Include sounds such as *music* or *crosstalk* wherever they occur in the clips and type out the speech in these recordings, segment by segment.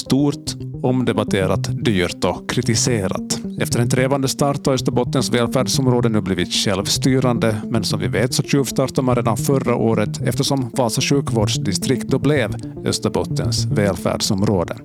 stort, omdebatterat, dyrt och kritiserat. Efter en trevande start har Österbottens välfärdsområde nu blivit självstyrande, men som vi vet så tjuvstartade man redan förra året eftersom Vasa sjukvårdsdistrikt då blev Österbottens välfärdsområde.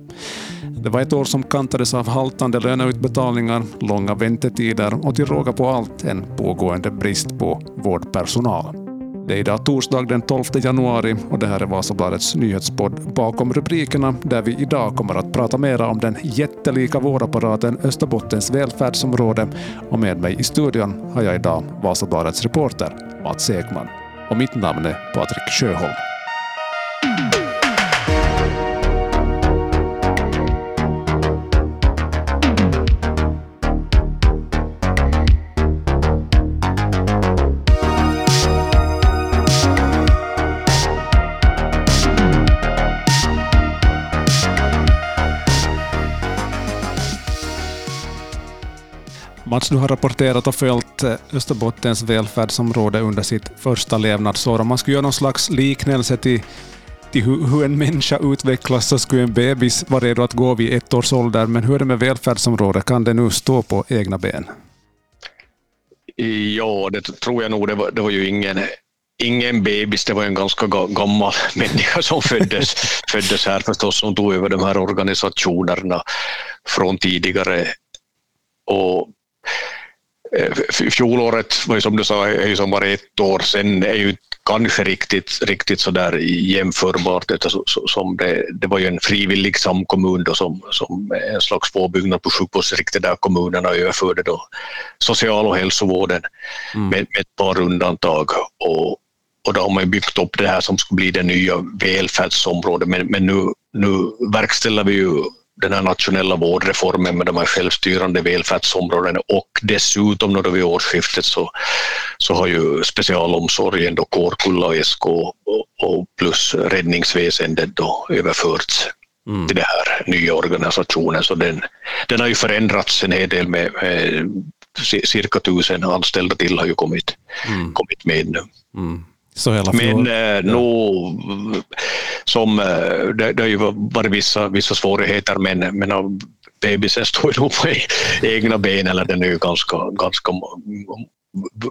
Det var ett år som kantades av haltande löneutbetalningar, långa väntetider och till råga på allt en pågående brist på vårdpersonal. Det är idag torsdag den 12 januari och det här är Vasabladets nyhetspodd Bakom rubrikerna där vi idag kommer att prata mera om den jättelika vårdapparaten Österbottens välfärdsområde och med mig i studion har jag idag Vasabladets reporter Mats Ekman. Och mitt namn är Patrik Sjöholm. Mats, du har rapporterat och följt eh, Österbottens välfärdsområde under sitt första levnadsår. Om man skulle göra någon slags liknelse till, till hur, hur en människa utvecklas så skulle en bebis vara redo att gå vid ett års ålder. Men hur är det med välfärdsområdet? Kan det nu stå på egna ben? Ja, det tror jag nog. Det var, det var ju ingen, ingen bebis, det var en ganska gammal *laughs* människa som föddes, *laughs* föddes här förstås, som tog över de här organisationerna från tidigare. Och fjolåret var ju som du sa, är ju som bara ett år sedan, är ju kanske riktigt, riktigt så där jämförbart som det, det var ju en frivillig samkommun då som, som en slags påbyggnad på sjukvårdsdistriktet där kommunerna överförde då social och hälsovården mm. med, med ett par undantag och, och då har man byggt upp det här som ska bli det nya välfärdsområdet men, men nu, nu verkställer vi ju den här nationella vårdreformen med de här självstyrande välfärdsområdena och dessutom då vid årsskiftet så, så har ju specialomsorgen, då Kårkulla och SK och, plus räddningsväsendet då överförts mm. till den här nya organisationen. Så den, den har ju förändrats en hel del med, med cirka tusen anställda till har ju kommit, mm. kommit med nu. Mm. Så hela Men eh, nog, som, eh, det, det har ju varit vissa, vissa svårigheter men, men bebisen står ju på egna ben eller den är ju ganska, ganska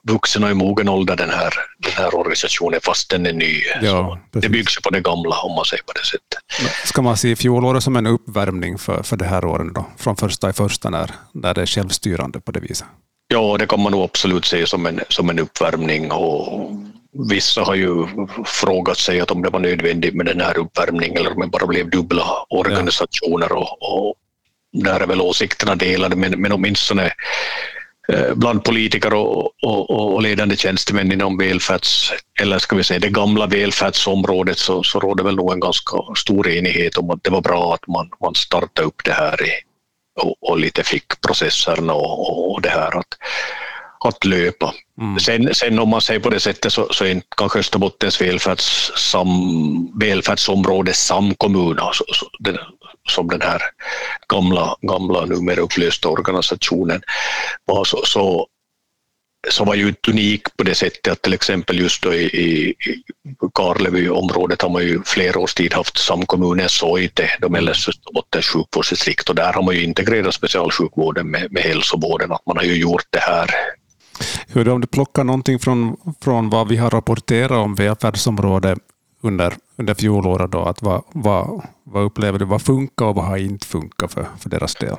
vuxen och i mogen ålder den här, den här organisationen fast den är ny. Ja, det byggs på det gamla om man säger på det sättet. Ska man se fjolåret som en uppvärmning för, för det här året då? Från första i första när, när det är självstyrande på det viset? Ja, det kan man nog absolut se som en, som en uppvärmning och Vissa har ju frågat sig att om det var nödvändigt med den här uppvärmningen eller om det bara blev dubbla organisationer och, och där är väl åsikterna delade men, men åtminstone eh, bland politiker och, och, och, ledande tjänstemän inom välfärds, eller ska vi säga det gamla välfärdsområdet så, så råder väl nog en ganska stor enighet om att det var bra att man, man startade upp det här i, och, och lite fick processerna och, och det här att att löpa. Mm. Sen, sen om man säger på det sättet så, så är kanske Österbottens välfärds, sam, välfärdsområde samkommun, alltså, så, den, som den här gamla, gamla numera upplösta organisationen var, så, så, så var ju inte unik på det sättet att till exempel just då i, i, i Karlevyområdet har man ju flera års tid haft samkommunen Soite, de äldsta Österbottens sjukvårdsdistrikt och där har man ju integrerat specialsjukvården med, med hälsovården, att man har ju gjort det här hur om du plockar någonting från, från vad vi har rapporterat om välfärdsområdet under, under fjolåret, då, att vad, vad, vad upplever du, vad funkar och vad har inte funkat för, för deras del?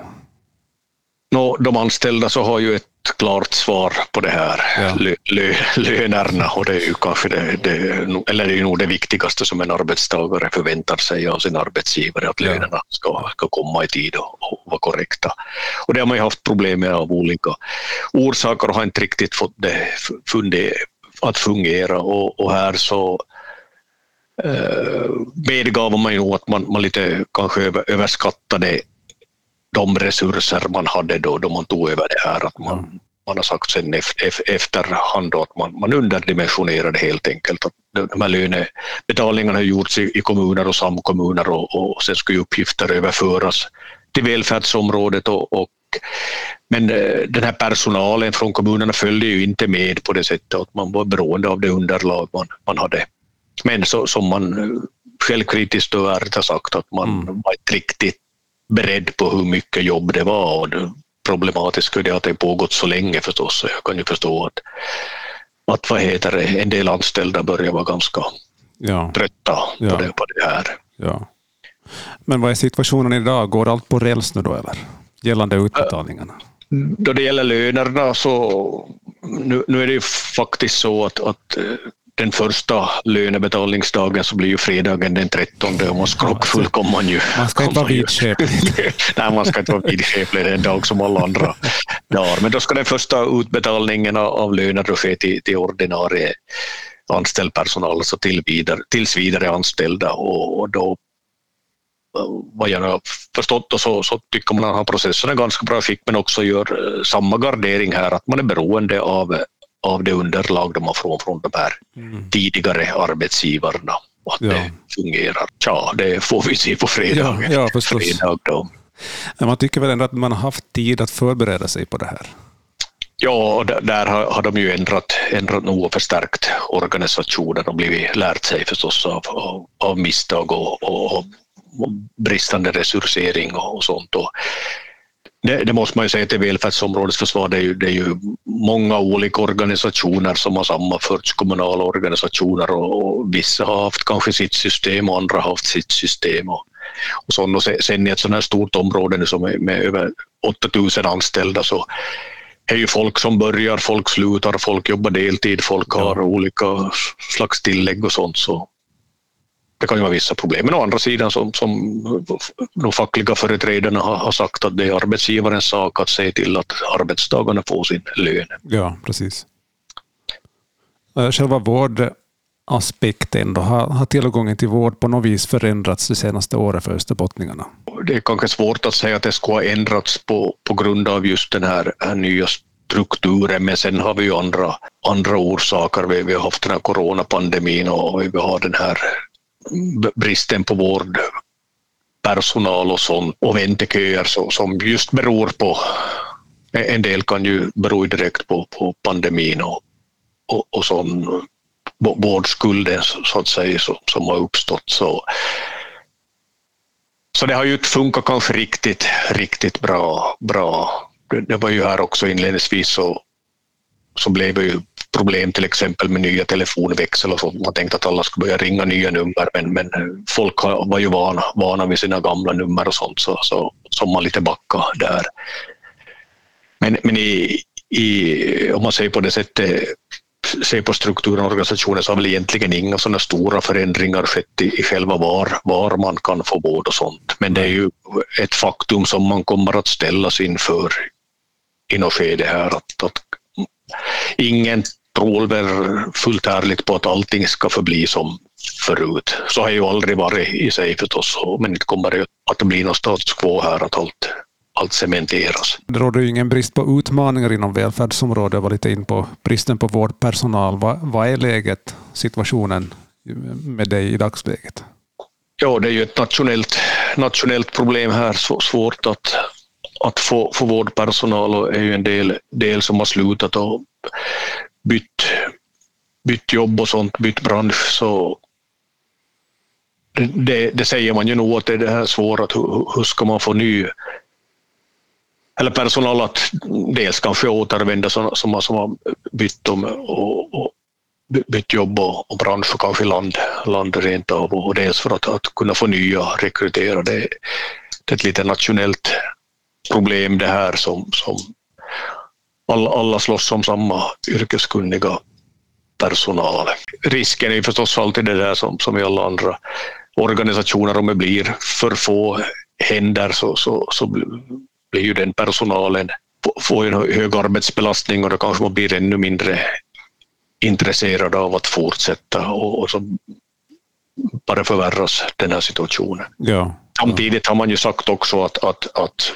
No, de anställda så har ju ett klart svar på det här, ja. lö, lö, lönerna och det är ju kanske det, det, eller det är nog det viktigaste som en arbetstagare förväntar sig av sin arbetsgivare, att lönerna ska, ska komma i tid och, och vara korrekta. Och det har man ju haft problem med av olika orsaker och har inte riktigt fått det funde, att fungera och, och här så eh, medgav man ju att man, man lite kanske över, överskattade de resurser man hade då, då man tog över det här. Att man, mm. man har sagt sen efterhand att man, man underdimensionerade helt enkelt. Att de här lönebetalningarna har gjorts i, i kommuner och samkommuner och, och sen ska uppgifter överföras till välfärdsområdet och, och men eh, den här personalen från kommunerna följde ju inte med på det sättet att man var beroende av det underlag man, man hade. Men så, som man självkritiskt och ärligt har sagt att man mm. var inte riktigt beredd på hur mycket jobb det var. Och det problematiska är det att det pågått så länge förstås, så jag kan ju förstå att, att vad heter det, en del anställda börjar vara ganska ja. trötta på, ja. det, på det här. Ja. Men vad är situationen idag? Går allt på räls nu då eller? Gällande utbetalningarna? Då det gäller lönerna så nu, nu är det ju faktiskt så att, att den första lönebetalningsdagen så blir ju fredagen den 13 och man skrockfull kommer man ju. Man ska inte vara vidskeplig. *laughs* Nej, man ska inte vara vidskeplig. Det är en dag som alla andra dagar. Men då ska den första utbetalningen av löner ske till, till ordinarie anställd personal, alltså till vidare, tills vidare anställda och, och då vad jag har förstått och så, så tycker man att processen är ganska bra skick men också gör samma gardering här att man är beroende av av det underlag de har från, från de här mm. tidigare arbetsgivarna och att ja. det fungerar. Ja, det får vi se på fredag. Ja, ja, fredag då. Man tycker väl ändå att man har haft tid att förbereda sig på det här? Ja, där har, de ju ändrat, ändrat nog och förstärkt organisationen och blivit lärt sig förstås av, av, av misstag och, och, och bristande resursering och, och sånt. Och det, det, måste man ju säga till välfärdsområdets försvar, det är, ju, det är ju många olika organisationer som har sammanförts, kommunala organisationer och, och, vissa har haft kanske sitt system och andra har haft sitt system. Och, och, sånt. och sen i ett sådant här stort område nu som är med över 8000 anställda så är ju folk som börjar, folk slutar, folk jobbar deltid, folk har ja. olika slags tillägg och sånt. Så det kan ju vara vissa problem. Men å andra sidan som, som de fackliga företrädarna har, har sagt att det är arbetsgivarens sak att se till att arbetstagarna får sin lön. Ja, precis. Själva vårdaspekten då, har, har tillgången till vård på något vis förändrats det senaste året för österbottningarna? Det är kanske svårt att säga att det skulle ha ändrats på, på grund av just den här, här nya strukturen, men sen har vi ju andra, andra orsaker. Vi, vi har haft den här coronapandemin och vi har den här bristen på vårdpersonal och sånt och vänteköer så, som just beror på, en del kan ju bero direkt på, på pandemin och, och, och sån vårdskulden så att säga som, som har uppstått. Så, så det har ju inte funkat kanske riktigt, riktigt bra. bra. Det, det var ju här också inledningsvis så, så blev det ju problem till exempel med nya telefonväxel och sånt. Man tänkte att alla skulle börja ringa nya nummer men, men eh, folk var ju vana, vana vid sina gamla nummer och sånt så, så, så man lite backa där. Men, men i, i, om man ser på det sättet eh, ser på strukturen och organisationen så har väl egentligen inga sådana stora förändringar skett i, i själva var, var man kan få vård och sånt. Men det är ju ett faktum som man kommer att ställas inför i något skede här att, att ingen tror väl fullt ärligt på att allting ska förbli som förut. Så har ju aldrig varit i sig förstås, men inte kommer det att bli något status quo här, att allt, allt cementeras. Det råder ju ingen brist på utmaningar inom välfärdsområdet. Jag var lite in på bristen på vårdpersonal. Vad, vad är läget, situationen med dig i dagsläget? Ja, det är ju ett nationellt, nationellt problem här, så svårt att, att få, få vårdpersonal och är ju en del, del som har slutat och bytt, bytt jobb och sånt, bytt bransch så det, det säger man ju nog att det är det här svårt, hur, hur ska man få ny eller personal att dels kanske återvända som, som, har bytt om och, och bytt jobb och, och bransch och kanske land, land rent av och dels för att, att kunna få nya rekrytera. Det, det är ett lite nationellt problem det här som, som alla, alla slåss om samma yrkeskunniga personal. Risken är förstås alltid det där som, som i alla andra organisationer, om det blir för få händer så, så, så blir ju den personalen får en hög arbetsbelastning och då kanske man blir ännu mindre intresserad av att fortsätta och, och så bara förvärras den här situationen. Ja. Samtidigt har man ju sagt också att, att, att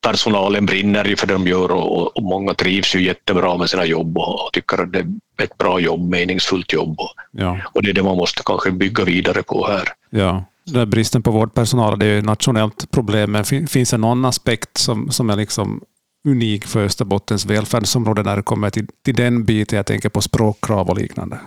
personalen brinner ju för det de gör och, och, många trivs ju jättebra med sina jobb och tycker att det är ett bra jobb, meningsfullt jobb. Och, ja. och det är det man måste kanske bygga vidare på här. Ja. Den bristen på vårdpersonal det är ett nationellt problem, men finns det någon aspekt som, som är liksom unik för Österbottens välfärdsområde när det kommer till, till den biten? Jag tänker på språkkrav och liknande.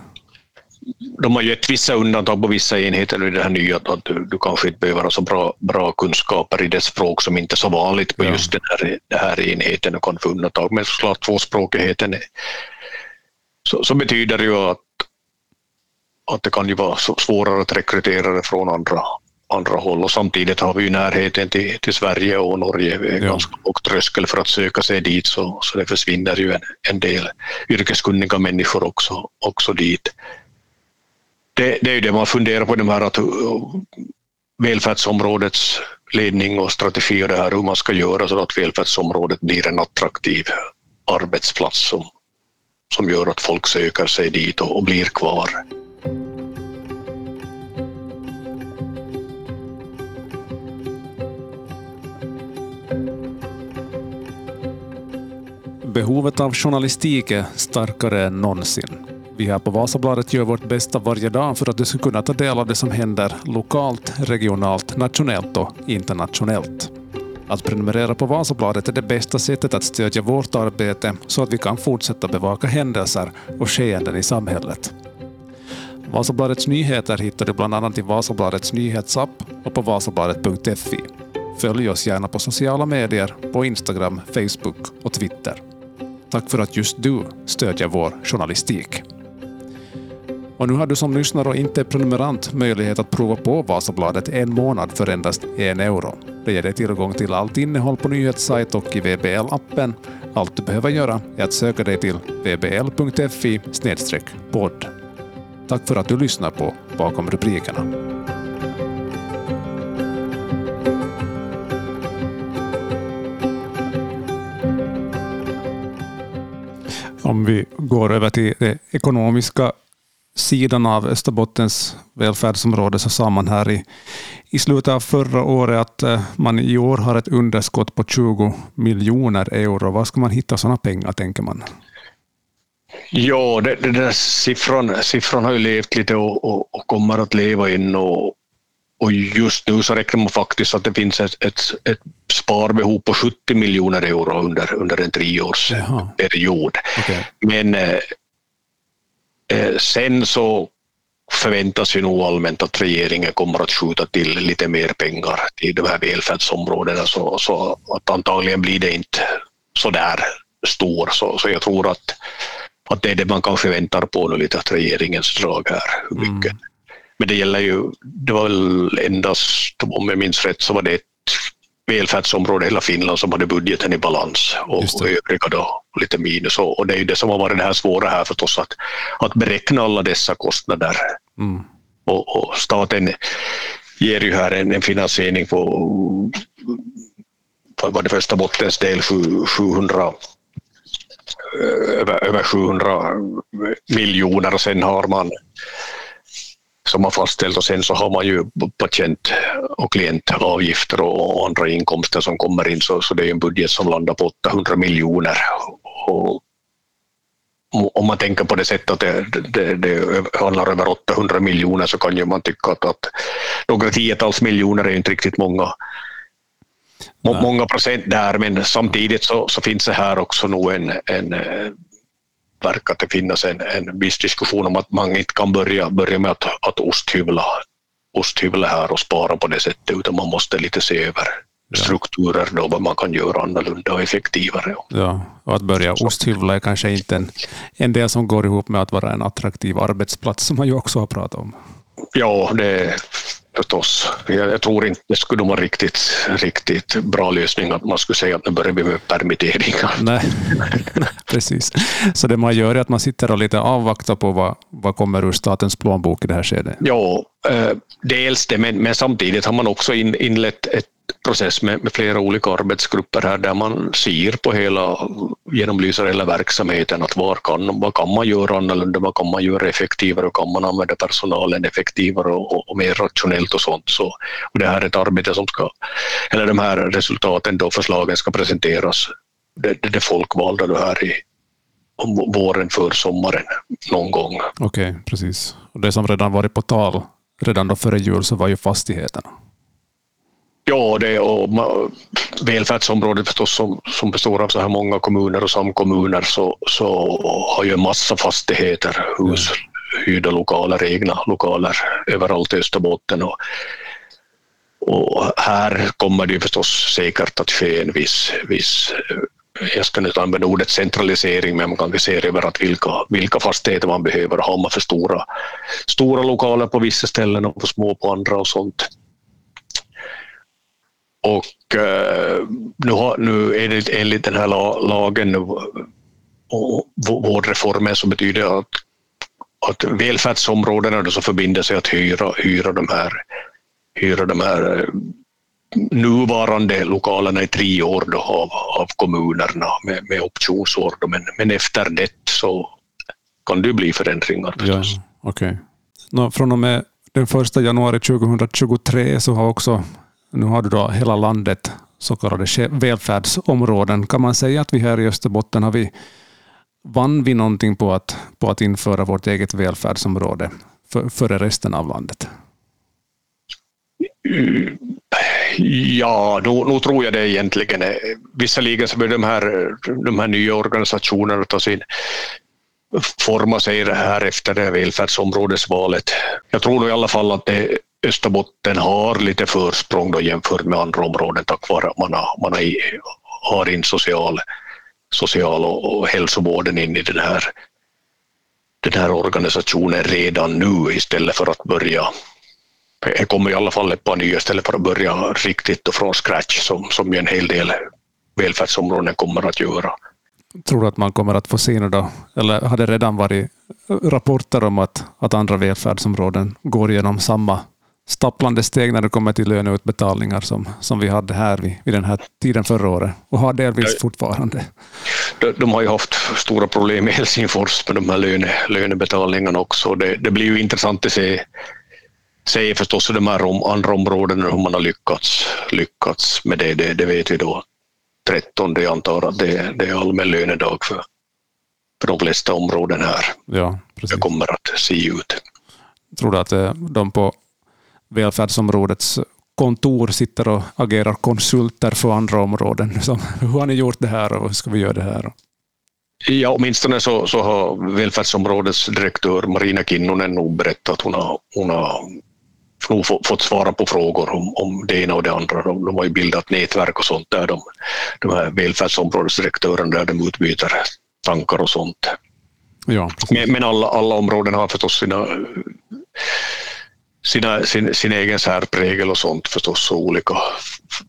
De har gett vissa undantag på vissa enheter i det här nya, att du, du kanske inte behöver ha så bra, bra kunskaper i det språk som inte är så vanligt på ja. just den här, den här enheten och kan få undantag. Men såklart tvåspråkigheten är, så, så betyder det ju att, att det kan ju vara svårare att rekrytera från andra, andra håll och samtidigt har vi ju närheten till, till Sverige och Norge. Vi är ja. ganska låg tröskel för att söka sig dit så, så det försvinner ju en, en del yrkeskunniga människor också, också dit det, det är ju det man funderar på, de här att eh, välfärdsområdets ledning och strategi och det här hur man ska göra så att välfärdsområdet blir en attraktiv arbetsplats som, som gör att folk söker sig dit och, och blir kvar. Behovet av journalistik är starkare än någonsin. Vi här på Vasabladet gör vårt bästa varje dag för att du ska kunna ta del av det som händer lokalt, regionalt, nationellt och internationellt. Att prenumerera på Vasabladet är det bästa sättet att stödja vårt arbete så att vi kan fortsätta bevaka händelser och skeenden i samhället. Vasabladets nyheter hittar du bland annat i Vasabladets nyhetsapp och på vasabladet.fi. Följ oss gärna på sociala medier, på Instagram, Facebook och Twitter. Tack för att just du stödjer vår journalistik. Och nu har du som lyssnare och inte prenumerant möjlighet att prova på Vasabladet en månad för endast en euro. Det ger dig tillgång till allt innehåll på nyhetssajt och i VBL-appen. Allt du behöver göra är att söka dig till vbl.fi podd. Tack för att du lyssnar på Bakom rubrikerna. Om vi går över till det ekonomiska sidan av Österbottens välfärdsområde så sa man här i, i slutet av förra året att eh, man i år har ett underskott på 20 miljoner euro. Var ska man hitta sådana pengar, tänker man? Ja, det, det där siffran, siffran har ju levt lite och, och, och kommer att leva in. Och, och just nu så räknar man faktiskt att det finns ett, ett, ett sparbehov på 70 miljoner euro under, under en treårsperiod. Okay. Men eh, sen så förväntas ju nog allmänt att regeringen kommer att skjuta till lite mer pengar till de här välfärdsområdena så, så att antagligen blir det inte så där stor så, så jag tror att, att det är det man kanske väntar på nu lite att regeringens drag här hur mycket. Mm. Men det gäller ju, det var väl endast om jag minns rätt så var det ett välfärdsområde i hela Finland som hade budgeten i balans och, och övriga då lite minus. Och, och, det är ju det som har varit det här svåra här förstås, att, att beräkna alla dessa kostnader. Mm. Och, och, staten ger ju här en, en finansiering på, vad det första bottens del 700 över, över 700 miljoner och sen har man som har fastställt och sen så har man ju patient och klientavgifter och andra inkomster som kommer in. Så, så det är en budget som landar på 800 miljoner. Och om man tänker på det sättet att det, det, det handlar över 800 miljoner så kan ju man tycka att, att några tiotals miljoner är inte riktigt många. Många procent där, men samtidigt så, så finns det här också nog en, en verkar det finnas en, en viss diskussion om att man inte kan börja, börja med att, att osthyvla, osthyvla här och spara på det sättet, utan man måste lite se över strukturer då, vad man kan göra annorlunda och effektivare. Ja, och att börja osthyvla är kanske inte en, en del som går ihop med att vara en attraktiv arbetsplats, som man ju också har pratat om. Ja, det, förstås. Jag, tror inte det skulle vara riktigt, riktigt bra lösning att man skulle säga att nu börjar vi med permitteringar. Nej, *laughs* precis. Så det man gör är att man sitter och lite avvaktar på vad, vad kommer ur statens plånbok i det här skedet? Ja, eh, dels det, men, men samtidigt har man också in, inlett ett process med, med, flera olika arbetsgrupper här där man ser på hela, genomlyser hela verksamheten, att var kan, vad kan man göra annorlunda, vad kan man göra effektivare och kan man använda personalen effektivare och, och, och mer rationellt och sånt. Så, och det här är ett arbete som ska, eller de här resultaten då, förslagen ska presenteras, det, det, det folkvalda då här i våren för sommaren någon gång. Okej, okay, precis. Och det som redan varit på tal redan då före jul så var ju fastigheterna. Ja, det och välfärdsområdet förstås som, som består av så här många kommuner och samkommuner så, så har ju en massa fastigheter, hus, hyrda lokaler, egna lokaler överallt i Österbotten. Och, och här kommer det förstås säkert att ske en viss, viss jag ska inte använda ordet centralisering, men man kan se över att vilka, vilka fastigheter man behöver. Har man för stora, stora lokaler på vissa ställen och för små på andra och sånt. Och eh, nu, har, nu det enligt den här lagen och vårdreformen som betyder att, att välfärdsområdena som förbinder sig att hyra, hyra de här, hyra de här eh, nuvarande lokalerna i tre år då av, av kommunerna med, med optionsår. Då, men, men efter det så kan det bli förändringar. Ja, okay. från och med den 1 januari 2023 så har också, nu har du då hela landet så kallade välfärdsområden. Kan man säga att vi här i Österbotten har vi vann vi någonting på att, på att införa vårt eget välfärdsområde för, före resten av landet? Ja, nog, nu, tror jag det egentligen. Visserligen så de här, de här nya organisationerna ta sin forma sig här efter det välfärdsområdesvalet. Jag tror nog i alla fall att det, Österbotten har lite försprång då jämfört med andra områden tack vare att man har, man har in social, social och, och hälsovården in i den här, den här organisationen redan nu istället för att börja det kommer i alla fall ett par nya istället för att börja riktigt och från scratch som, som ju en hel del välfärdsområden kommer att göra. Tror du att man kommer att få se nu då, eller har det redan varit rapporter om att, att andra välfärdsområden går igenom samma stapplande steg när det kommer till löneutbetalningar som, som vi hade här vid, vid den här tiden förra året och har delvis fortfarande. De, de, har ju haft stora problem i Helsingfors med de här löne, lönebetalningarna också. Det, det blir ju intressant att se säger förstås i de här om, andra områdena hur man har lyckats, lyckats med det. det. Det vet vi då 13. Jag antar att det, det är allmän lönedag för, för de flesta områden här. Ja, precis. Det kommer att se ut. Tror du att eh, de på välfärdsområdets kontor sitter och agerar konsulter för andra områden? *laughs* Hur har ni gjort det här och hur ska vi göra det här? Ja, åtminstone så, så har välfärdsområdets direktör Marina Kinnunen nog berättat att hon har, hon har nog fått svara på frågor om, om det ena och det andra. De, de har ju bildat nätverk och sånt där, de, de här välfärdsområdesdirektörerna, där de utbyter tankar och sånt. Ja. Men, men alla, alla områden har förstås sina, sina, sin, sin egen särprägel och sånt förstås och olika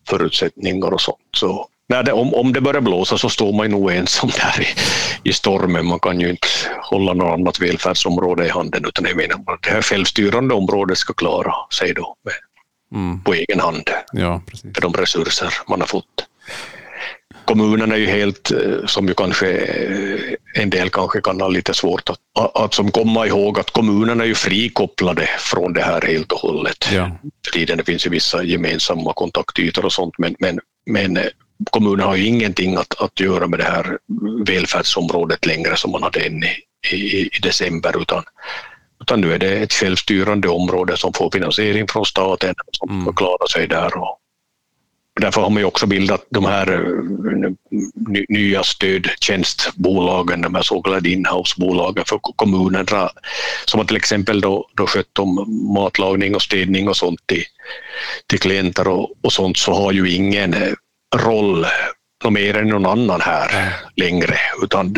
förutsättningar och sånt. Så när det, om, om det börjar blåsa så står man ju nog ensam där i, i stormen. Man kan ju inte hålla något annat välfärdsområde i handen utan jag menar att det här självstyrande området ska klara sig då med, mm. på egen hand ja, för de resurser man har fått. Kommunerna är ju helt, eh, som ju kanske eh, en del kanske kan ha lite svårt att, att som komma ihåg att kommunerna är ju frikopplade från det här helt och hållet. Ja. Det finns ju vissa gemensamma kontaktytor och sånt men, men, men kommunen har ju ingenting att, att göra med det här välfärdsområdet längre som man hade än i, i, i december utan, utan nu är det ett självstyrande område som får finansiering från staten som mm. klarar sig där. Och, därför har man ju också bildat de här eh, nya stödtjänstbolagen, de här så kallade inhousebolagen för kommunerna som har till exempel då, då skött om matlagning och städning och sånt till, till klienter och, och sånt så har ju ingen roll något mer än någon annan här längre. Utan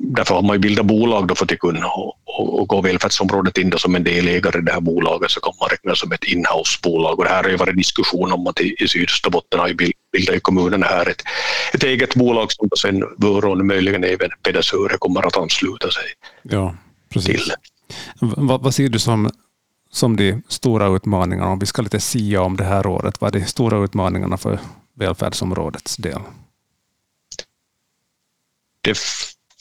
därför har man ju bildat bolag då för att kunna och, och, och gå välfärdsområdet in då som en delägare i det här bolaget så kan man räkna som ett inhousebolag. Och det här har ju varit diskussion om att i, i Sydösterbotten har ju bildat kommunerna här ett, ett eget bolag som sen Vörå och möjligen även Pedersöre kommer att ansluta sig ja, precis. till. Vad, vad ser du som som de stora utmaningarna, om vi ska lite sia om det här året, vad är de stora utmaningarna för välfärdsområdets del? Det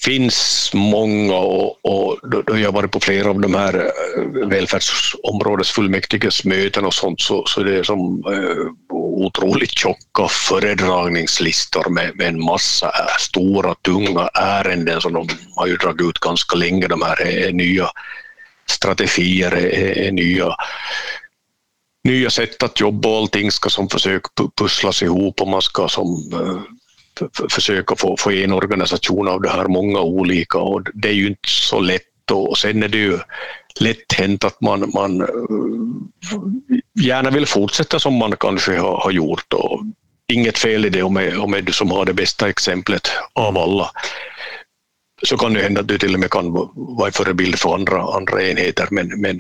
finns många och, och då jag varit på flera av de här eh, välfärdsområdesfullmäktiges möten och sånt så, så det är som eh, otroligt tjocka föredragningslistor med, med en massa eh, stora tunga ärenden som de har ju dragit ut ganska länge. De här är, är nya strategier, är, är nya nya sätt att jobba och allting ska som försök pusslas ihop och man ska som eh, försöka få, få en organisation av det här många olika och det är ju inte så lätt och sen är det ju lätt hänt att man, man eh, gärna vill fortsätta som man kanske har, har gjort och inget fel i det om är, om är du som har det bästa exemplet av alla. Så kan det hända att du till och med kan vara förebild för andra, andra enheter men, men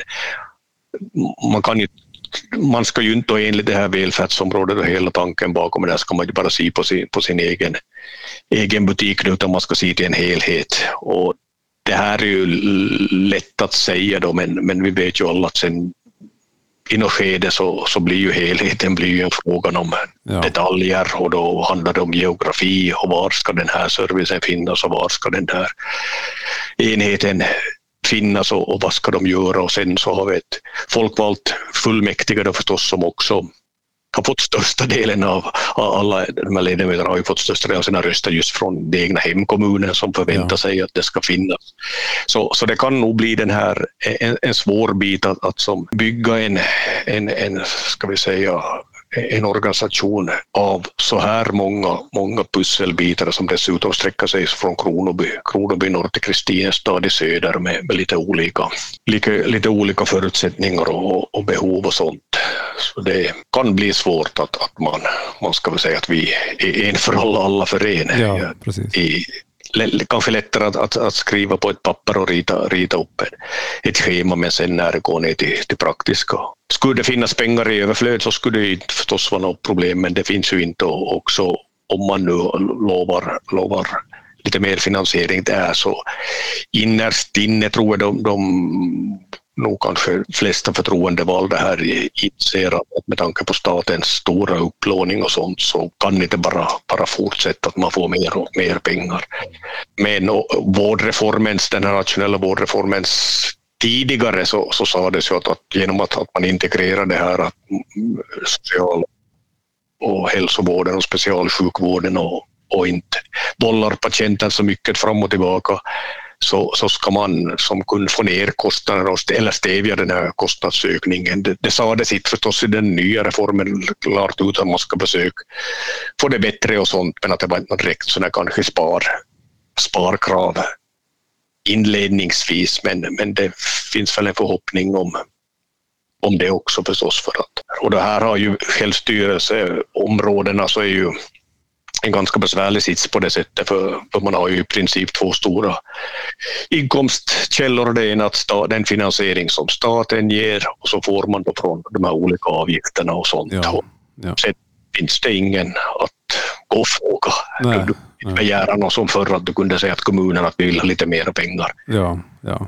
man kan ju man ska ju inte enligt det här välfärdsområdet och hela tanken bakom det här ska man ju bara se på sin, på sin egen, egen butik utan man ska se till en helhet. Och det här är ju lätt att säga då men, men vi vet ju alla att sen i något skede så, så blir ju helheten blir ju en fråga om ja. detaljer och då handlar det om geografi och var ska den här servicen finnas och var ska den här enheten finnas och, och vad ska de göra och sen så har vi ett folkvalt fullmäktige då förstås som också har fått största delen av alla de här ledamöterna har ju fått största delen av sina röster just från den egna hemkommunen som förväntar ja. sig att det ska finnas. Så, så det kan nog bli den här en, en svår bit att, att som bygga en, en, en, ska vi säga, en organisation av så här många, många pusselbitar som dessutom sträcker sig från Kronoby, Kronoby norr till Kristinestad i söder med, med lite, olika, lite, lite olika förutsättningar och, och, behov och sånt. Så det kan bli svårt att, att man, man ska väl säga att vi är en för alla, alla för en. Ja. I, kanske lättare att, att, att, skriva på ett papper och rita, rita upp ett, schema men sen när det går ner till, till praktiska. Skulle det finnas pengar i överflöd så skulle det inte förstås vara något problem men det finns ju inte och också om man nu lovar, lovar lite mer finansiering där så innerst inne tror jag de, de nog kanske flesta förtroendevalda här inser att med tanke på statens stora upplåning och sånt så kan det inte bara, bara fortsätta att man får mer och mer pengar. Men vårdreformens, den här nationella vårdreformens tidigare så, så sades ju att, att genom att, att man integrerar det här att social och hälsovården och specialsjukvården och, och inte bollar patienten så mycket fram och tillbaka så, så ska man som kund få ner kostnaderna eller stävja den här kostnadsökningen. Det, det sades inte förstås i den nya reformen klart ut att man ska försöka få det bättre och sånt men att det var inte direkt sådana kanske spar, sparkrav inledningsvis men, men det finns väl en förhoppning om, om det också förstås. För att, och det här har ju självstyrelseområdena så är ju en ganska besvärlig sits på det sättet för, för man har ju i princip två stora inkomstkällor. Det ena att den finansiering som staten ger och så får man då från de här olika avgifterna och sånt. Ja, ja. Sen finns det ingen att gå och fråga. Nej, du begära något som förr att du kunde säga att kommunerna vill ha lite mer pengar. Ja, ja.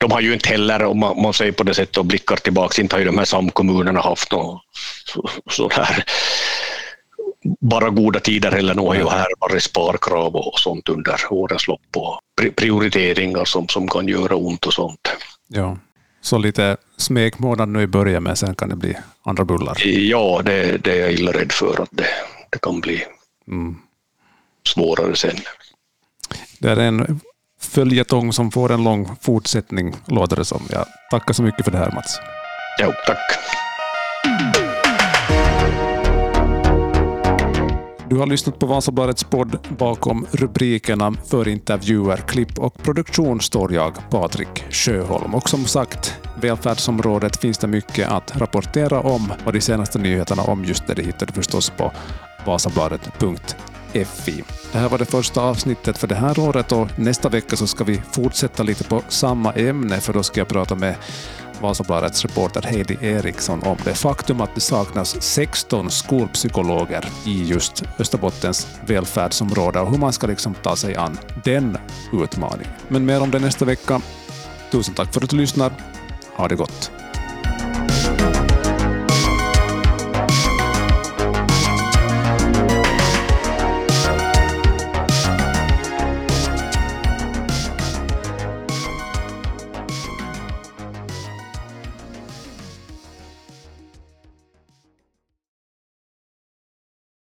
De har ju inte heller, om man, man säger på det sättet och blickar tillbaka, inte har ju de här samkommunerna haft någon sån här bara goda tider heller. Nu har ju här varit sparkrav och sånt under årens lopp och prioriteringar som, som kan göra ont och sånt. Ja, så lite smekmånad nu i början men sen kan det bli andra bullar? Ja, det, det är jag illa rädd för att det, det kan bli mm. svårare sen. Det är en följetong som får en lång fortsättning, låter det som. Jag tackar så mycket för det här Mats. Jo, tack. Du har lyssnat på Vasabladets podd. Bakom rubrikerna för intervjuer, klipp och produktion står jag, Patrik Sjöholm. Och som sagt, välfärdsområdet finns det mycket att rapportera om och de senaste nyheterna om just det, det hittar du förstås på vasabladet.fi. Det här var det första avsnittet för det här året och nästa vecka så ska vi fortsätta lite på samma ämne för då ska jag prata med Vasabladets reporter Heidi Eriksson om det faktum att det saknas 16 skolpsykologer i just Österbottens välfärdsområde och hur man ska liksom ta sig an den utmaningen. Men mer om det nästa vecka. Tusen tack för att du lyssnar. Ha det gott.